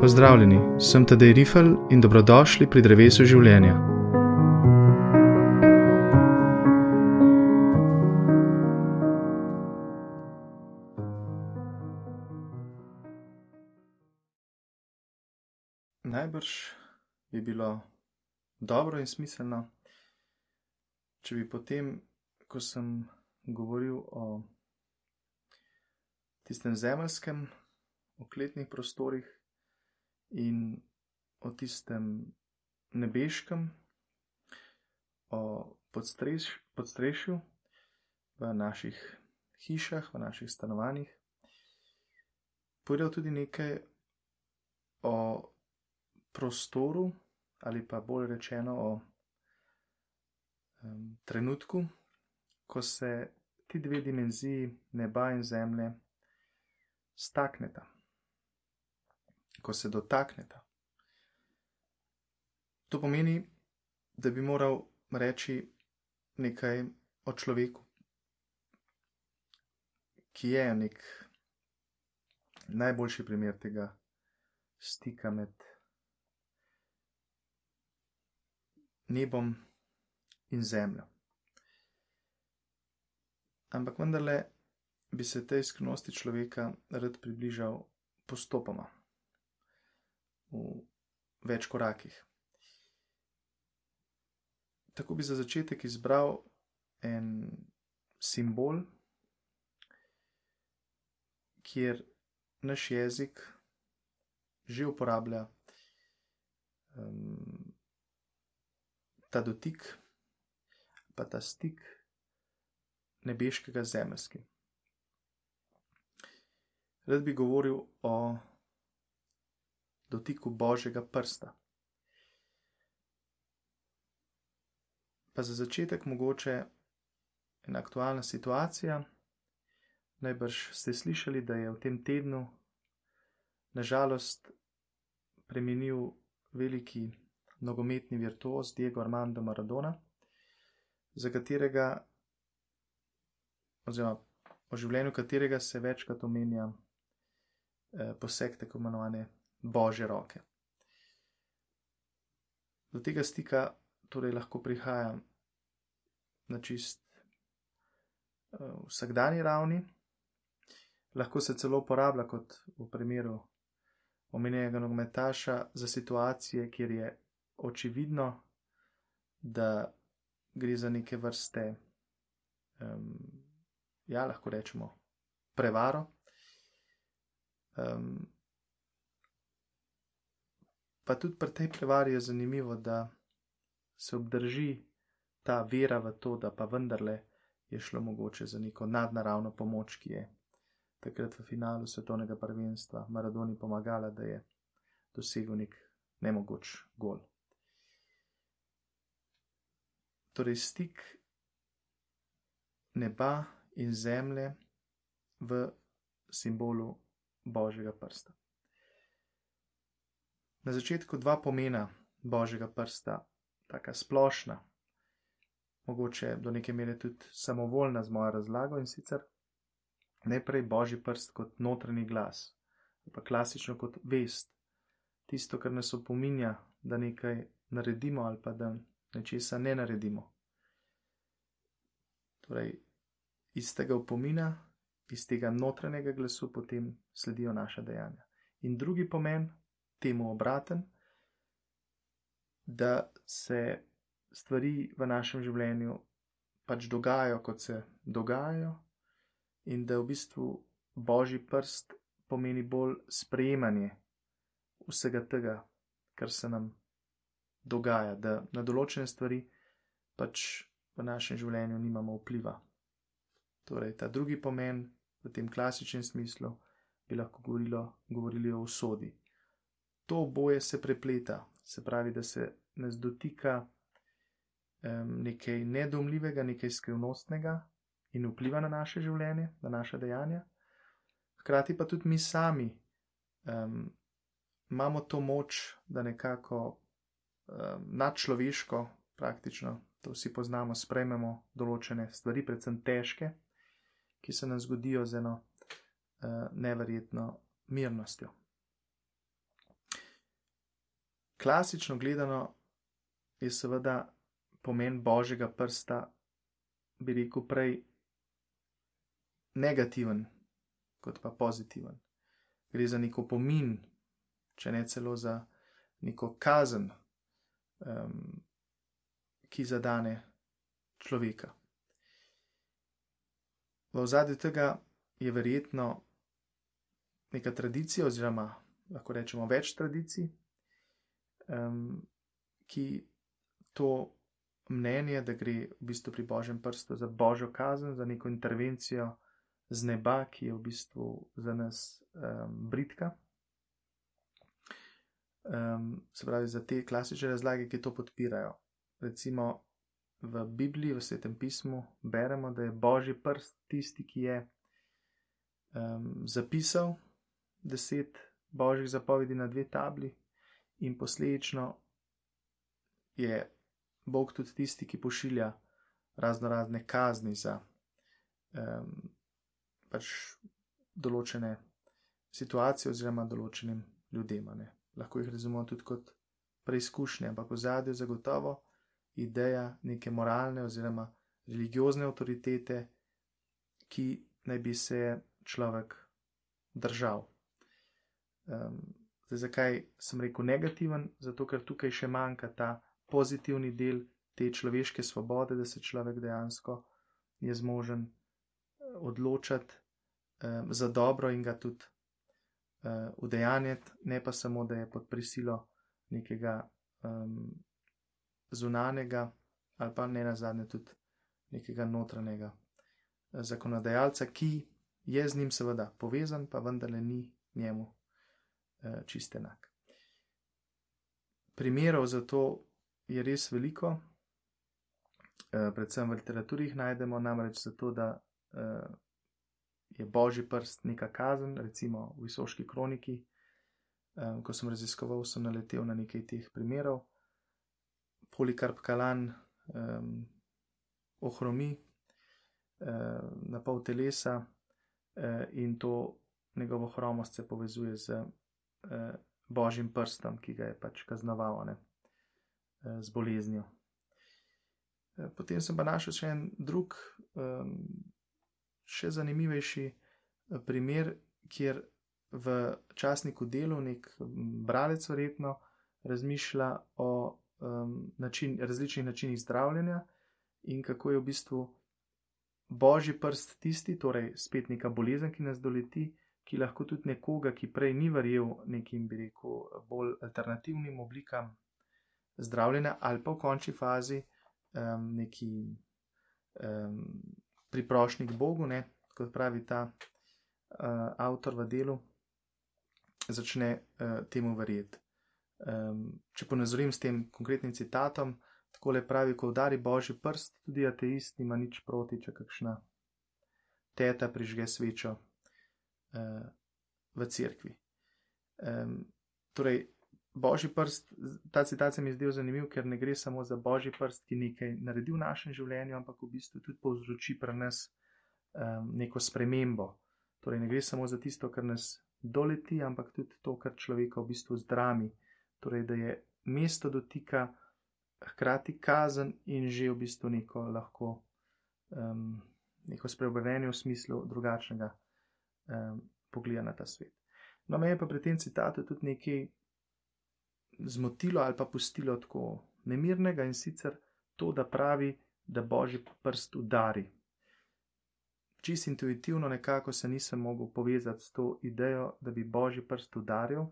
Pozdravljeni, sem Tadej Rifel in dobrodošli pri drevesu življenja. Najbrž bi bilo dobro in smiselno, če bi potem, ko sem govoril o tistem zemeljskem, okletnih prostorih, in o tistem nebeškem, o podstreš, podstrešju v naših hišah, v naših stanovanjih. Povedal tudi nekaj o prostoru, ali pa bolj rečeno o um, trenutku, ko se ti dve dimenziji, neba in zemlje, stakneta ko se dotakneta. To pomeni, da bi moral reči nekaj o človeku, ki je nek najboljši primer tega stika med nebom in zemljo. Ampak vendarle bi se tej skrivnosti človeka rad približal postopoma v več korakih. Tako bi za začetek izbral en simbol, kjer naš jezik že uporablja um, ta dotik, pa ta stik nebeškega zemeljskega. Rad bi govoril o dotiku Božjega prsta. Pa za začetek mogoče ena aktualna situacija. Najbrž ste slišali, da je v tem tednu nažalost preminil veliki nogometni virtuoz Diego Armando Maradona, za katerega, oziroma o življenju katerega se večkrat omenja eh, poseg tako imenovane božje roke. Do tega stika torej lahko prihaja na čist uh, vsakdanji ravni, lahko se celo uporablja kot v primeru omenjenega nogometaša za situacije, kjer je očividno, da gre za neke vrste, um, ja, lahko rečemo, prevaro. Um, Pa tudi pri tej prevari je zanimivo, da se obdrži ta vera v to, da pa vendarle je šlo mogoče za neko nadnaravno pomoč, ki je takrat v finalu svetovnega prvenstva Maradoni pomagala, da je dosegel nek nemogoč gol. Torej, stik neba in zemlje v simbolu Božjega prsta. Na začetku dva pomena božjega prsta, tako splošna, mogoče do neke mere tudi samovoljna z mojo razlago in sicer najprej božji prst kot notranji glas, pa klasično kot vest, tisto, kar nas opominja, da nekaj naredimo ali pa da nečesa ne naredimo. Torej, iz tega opomina, iz tega notranjega glasu potem sledijo naša dejanja. In drugi pomen, temu obraten, da se stvari v našem življenju pač dogajajo, kot se dogajajo, in da v bistvu božji prst pomeni bolj sprejemanje vsega tega, kar se nam dogaja, da na določene stvari pač v našem življenju nimamo vpliva. Torej, ta drugi pomen v tem klasičnem smislu bi lahko govorilo, govorili o usodi to oboje se prepleta, se pravi, da se nas dotika um, nekaj nedomljivega, nekaj skrivnostnega in vpliva na naše življenje, na naše dejanja. Hkrati pa tudi mi sami um, imamo to moč, da nekako um, nadčloveško, praktično, to vsi poznamo, sprejmemo določene stvari, predvsem težke, ki se nam zgodijo z eno uh, neverjetno mirnostjo. Klasično gledano je seveda pomen božjega prsta, bi rekel, prej negativen, kot pa pozitiven. Gre za neko pomin, če ne celo za neko kazen, um, ki zadane človeka. V ozadju tega je verjetno neka tradicija, oziroma lahko rečemo več tradicij, um, ki to mnenje, da gre v bistvu pri božjem prstu za božjo kazen, za neko intervencijo z neba, ki je v bistvu za nas um, britka. Um, se pravi, za te klasične razlage, ki to podpirajo. Recimo v Bibliji, v svetem pismu, beremo, da je božji prst tisti, ki je um, zapisal deset božjih zapovedi na dve tabli, in posledično je Bog tudi tisti, ki pošilja razno razne kazni za um, pač določene situacije oziroma določenim ljudem. Ne. Lahko jih razumemo tudi kot preizkušnje, ampak v zadju zagotovo ideja neke moralne oziroma religiozne avtoritete, ki naj bi se človek držal. Um, Zdaj, zakaj sem rekel negativen? Zato, ker tukaj še manjka ta pozitivni del te človeške svobode, da se človek dejansko je zmožen eh, odločati um, za dobro in ga tudi uh, udejanjati, ne pa samo, da je pod prisilo nekega um, zunanega ali pa ne nazadnje tudi nekega notranjega zakonodajalca, ki je z njim seveda povezan, pa vendarle ni njemu Eh, čist enak. Primerov za to je res veliko, eh, predvsem v literaturi jih najdemo, namreč zato, da eh, je božji prst neka kazen, recimo v visoški kroniki. Ko sem raziskoval, sem naletel na nekaj teh primerov. Polikarp Kalan um, ohromi uh, na pol telesa uh, in to njegovo hromost se povezuje z eh, božjim prstom, ki ga je pač kaznoval ne, eh, z boleznijo. Eh, potem sem pa našel še en drug, eh, še zanimivejši eh, primer, kjer v časniku delu nek bralec verjetno razmišlja o um, način, različnih načinih zdravljenja in kako je v bistvu božji prst tisti, torej spet neka bolezen, ki nas doleti, ki lahko tudi nekoga, ki prej ni verjel nekim, bi rekel, bolj alternativnim oblikam zdravljenja, ali pa v končni fazi um, neki um, priprošnji k Bogu, ne, kot pravi ta uh, avtor v delu, začne uh, temu verjeti. Um, če ponazorim s tem konkretnim citatom, tako le pravi, ko udari božji prst, tudi ateist nima nič proti, če kakšna teta prižge svečo uh, v cerkvi. Um, torej, božji prst, ta citat se mi zdel zanimiv, ker ne gre samo za božji prst, ki nekaj naredi v našem življenju, ampak v bistvu tudi povzroči pri nas um, neko spremembo. Torej, ne gre samo za tisto, kar nas doleti, ampak tudi to, kar človeka v bistvu zdrami. Torej, da je mesto dotika hkrati kazen in že v bistvu neko lahko. Um, Neko spreobrnenje v smislu drugačnega um, pogleda na ta svet. No, me je pa pri tem citatu tudi nekaj zmotilo ali pa pustilo tako nemirnega in sicer to, da pravi, da božji prst udari. Čist intuitivno nekako se nisem mogel povezati s to idejo, da bi božji prst udaril,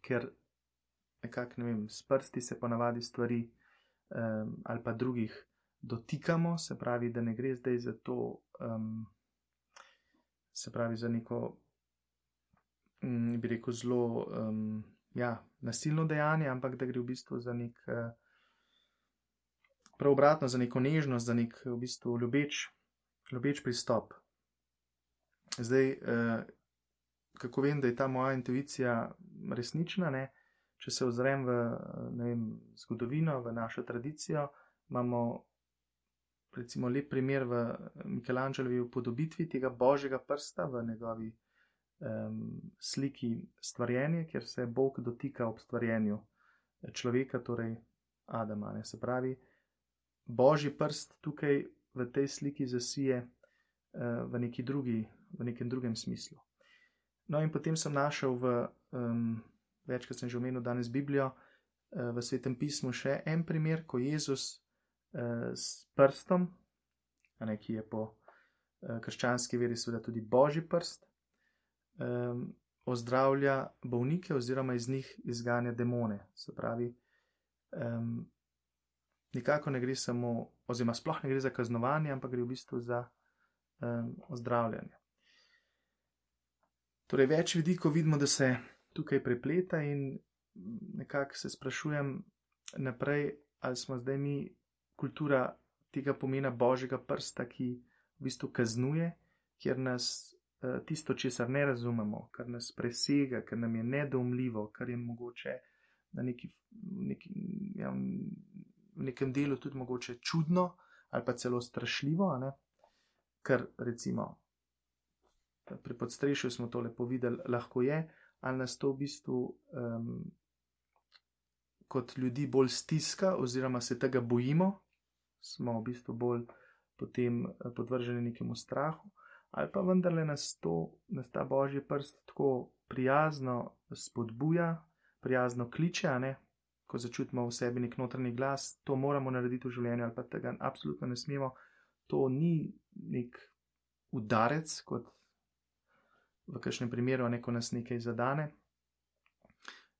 ker nekako ne vem, s prsti se ponavadi stvari um, ali pa drugih dotikamo, se pravi, da ne gre zdaj za to. Um, se pravi, za neko, mm, bi rekel, zelo um, ja, nasilno dejanje, ampak da gre v bistvu za nek, uh, prav obratno, za neko nežnost, za nek v bistvu ljubeč, ljubeč pristop. Zdaj, uh, kako vem, da je ta moja intuicija resnična, ne? Če se ozrem v vem, zgodovino, v našo tradicijo, imamo recimo lep primer v Michelangelovi upodobitvi tega božjega prsta v njegovi um, sliki stvarjenje, kjer se Bog dotika ob stvarjenju človeka, torej Adama. Ne? Se pravi, božji prst tukaj v tej sliki zasije uh, v, neki drugi, v nekem drugem smislu. No, in potem sem našel v, um, večkrat sem že omenil danes Biblijo, uh, v svetem pismu še en primer, ko Jezus uh, s prstom, ne, ki je po uh, krščanski veri seveda tudi božji prst, um, ozdravlja bolnike oziroma iz njih izganja demone. Se pravi, um, nikako ne gre samo, oziroma sploh ne gre za kaznovanje, ampak gre v bistvu za um, ozdravljanje. Torej, več vidikov vidimo, da se tukaj prepleta, in nekako se sprašujem naprej, ali smo zdaj mi kultura tega pomena božjega prsta, ki v bistvu kaznuje, kjer nas uh, tisto, česar ne razumemo, kar nas presega, kar nam je nedoumljivo, kar je mogoče na neki, neki, ja, v nekem delu tudi mogoče čudno ali pa celo strašljivo, kar recimo pri podstrešju smo to lepo videli, lahko je, ali nas to v bistvu um, kot ljudi bolj stiska, oziroma se tega bojimo, smo v bistvu bolj potem eh, podvrženi nekemu strahu, ali pa vendarle nas, to, nas ta božji prst tako prijazno spodbuja, prijazno kliče, ne? ko začutimo v sebi nek notranji glas, to moramo narediti v življenju, ali pa tega absolutno ne smemo. To ni nek udarec, kot v kažem primeru, neko nas nekaj zadane,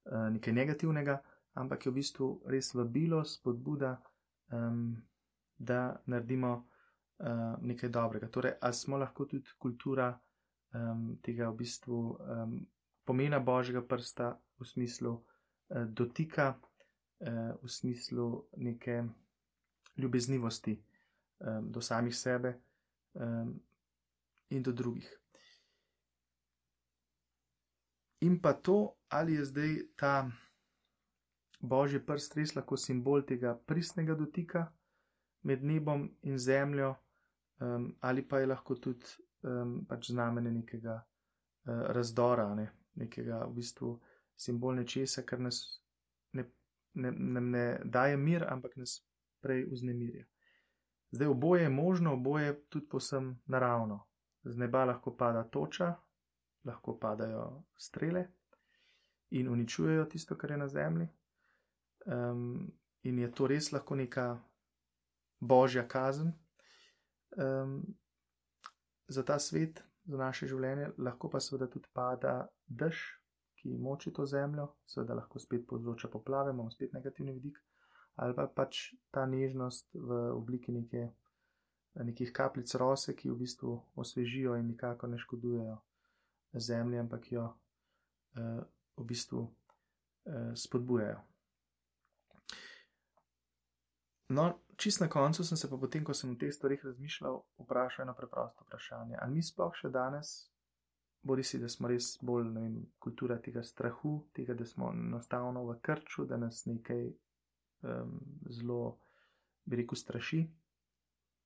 eh, nekaj negativnega, ampak je v bistvu res vabilo, spodbuda, um, da naredimo uh, nekaj dobrega. Torej, ali smo lahko tudi kultura um, tega v bistvu um, pomena božjega prsta v smislu uh, dotika, uh, v smislu neke ljubeznivosti um, do samih sebe um, in do drugih in pa to, ali je zdaj ta božji prst res lahko simbol tega pristnega dotika med nebom in zemljo, um, ali pa je lahko tudi um, pač znamenje nekega uh, razdora, ne? nekega v bistvu simbol nečesa, kar nas ne, ne, ne, ne daje mir, ampak nas prej vznemirja. Zdaj oboje je možno, oboje je tudi posem naravno. Z neba lahko pada toča, lahko padajo strele in uničujejo tisto, kar je na zemlji. Um, in je to res lahko neka božja kazen um, za ta svet, za naše življenje, lahko pa seveda tudi pada dež, ki moči to zemljo, seveda lahko spet povzroča poplave, imamo spet negativni vidik, ali pa pač ta nežnost v obliki neke. Nekih kapljic rose, ki v bistvu osvežijo in nikako ne škodujejo zemlje, ampak jo uh, v bistvu uh, spodbujajo. No, čist na koncu sem se pa potem, ko sem o teh stvarih razmišljal, vprašal eno preprosto vprašanje. Ali mi sploh še danes, bodi si, da smo res bolj vem, kultura tega strahu, tega, da smo enostavno v krču, da nas nekaj um, zelo, bi rekel, straši,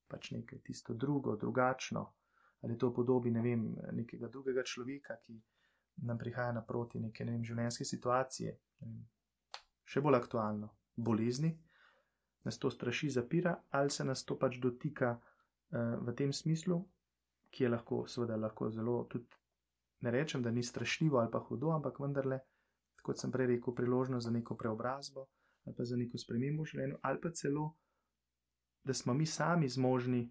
pač nekaj tisto drugo, drugačno, ali to podobi ne vem, nekega drugega človeka, ki nam prihaja naproti neke ne vem, življenjske situacije. Vem, še bolj aktualno, bolezni, nas to straši, zapira, ali se nas to pač dotika uh, v tem smislu, ki je lahko, seveda, lahko zelo tudi. Ne rečem, da ni strašljivo ali pa hudo, ampak vendarle, kot sem prej rekel, priložnost za neko preobrazbo ali pa za neko spremembo v življenju, ali pa celo, da smo mi sami zmožni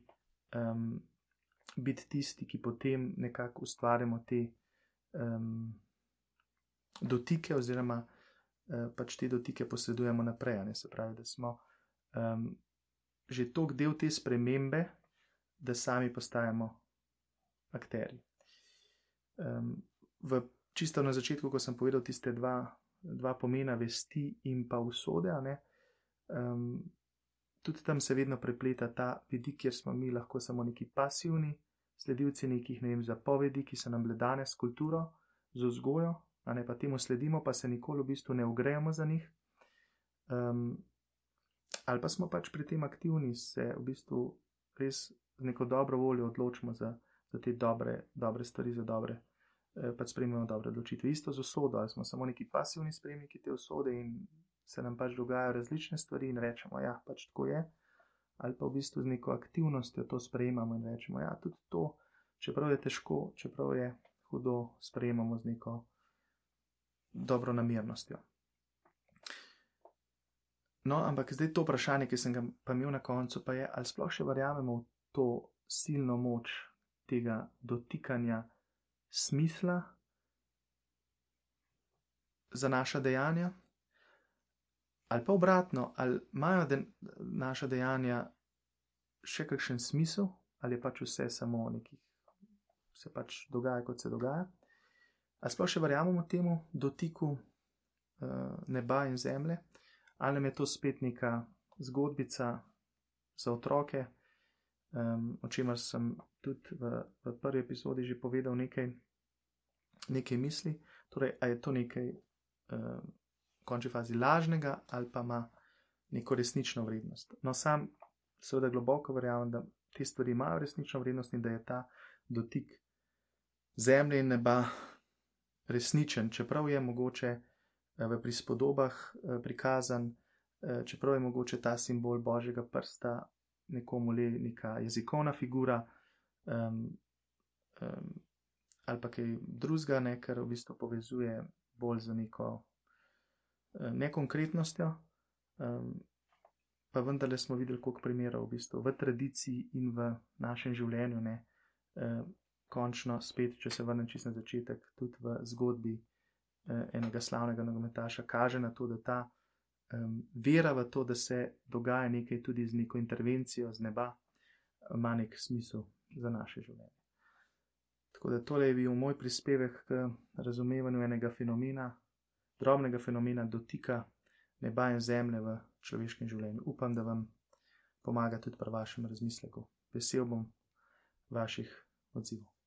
um, biti tisti, ki potem nekako ustvarjamo te um, dotike, oziroma uh, pač te dotike posedujemo naprej. Ne? Se pravi, da smo um, že tok del te spremembe, da sami postajamo akteri. Um, v čisto na začetku, ko sem povedal tiste dva, dva pomena vesti in pa usode, um, tudi tam se vedno prepleta ta vidik, kjer smo mi lahko samo neki pasivni sledilci nekih ne vem, zapovedi, ki so nam bile dane s kulturo, z vzgojo, a ne pa temu sledimo, pa se nikoli v bistvu ne ogrejemo za njih. Um, ali pa smo pač pri tem aktivni, se v bistvu res z neko dobro voljo odločimo za, za te dobre, dobre stvari, za dobre, eh, pač sprejmemo dobre odločitve. Isto z usodo, ali smo samo neki pasivni sprejemniki te usode in se nam pač dogajajo različne stvari in rečemo, ja, pač tako je. Ali pa v bistvu z neko aktivnostjo to sprejemamo in rečemo, ja, tudi to, čeprav je težko, čeprav je hudo, sprejemamo z neko dobro namernostjo. No, ampak zdaj to vprašanje, ki sem ga pa imel na koncu, pa je, ali sploh še verjamemo v to silno moč tega dotikanja smisla za naša dejanja, ali pa obratno, ali imajo de naša dejanja še kakšen smisel, ali je pač vse samo nekaj, se pač dogaja, kot se dogaja. Ali sploh še verjamemo temu dotiku uh, neba in zemlje ali nam je to spet neka zgodbica za otroke, um, o čemer sem tudi v, v prvi epizodi že povedal nekaj, nekaj misli. Torej, ali je to nekaj v končni fazi lažnega ali pa ima neko resnično vrednost. No, sam seveda globoko verjamem, da te stvari imajo resnično vrednost in da je ta dotik zemlje in neba resničen, čeprav je mogoče v prispodobah eh, prikazan, eh, čeprav je mogoče ta simbol božjega prsta nekomu le neka jezikovna figura um, um, ali pa kaj drugega, ne, kar v bistvu povezuje bolj z neko eh, nekonkretnostjo. Um, pa vendarle smo videli, koliko primerov v bistvu v tradiciji in v našem življenju, ne, um, končno spet, če se vrnem čisto na začetek, tudi v zgodbi. Eh, enega slavnega nogometaša, kaže na to, da ta um, vera v to, da se dogaja nekaj tudi z neko intervencijo z neba, ima nek smisel za naše življenje. Tako da tole je bil moj prispevek k razumevanju enega fenomena, drobnega fenomena dotika neba in zemlje v človeškem življenju. Upam, da vam pomaga tudi pri vašem razmisleku. Vesel bom vaših odzivov.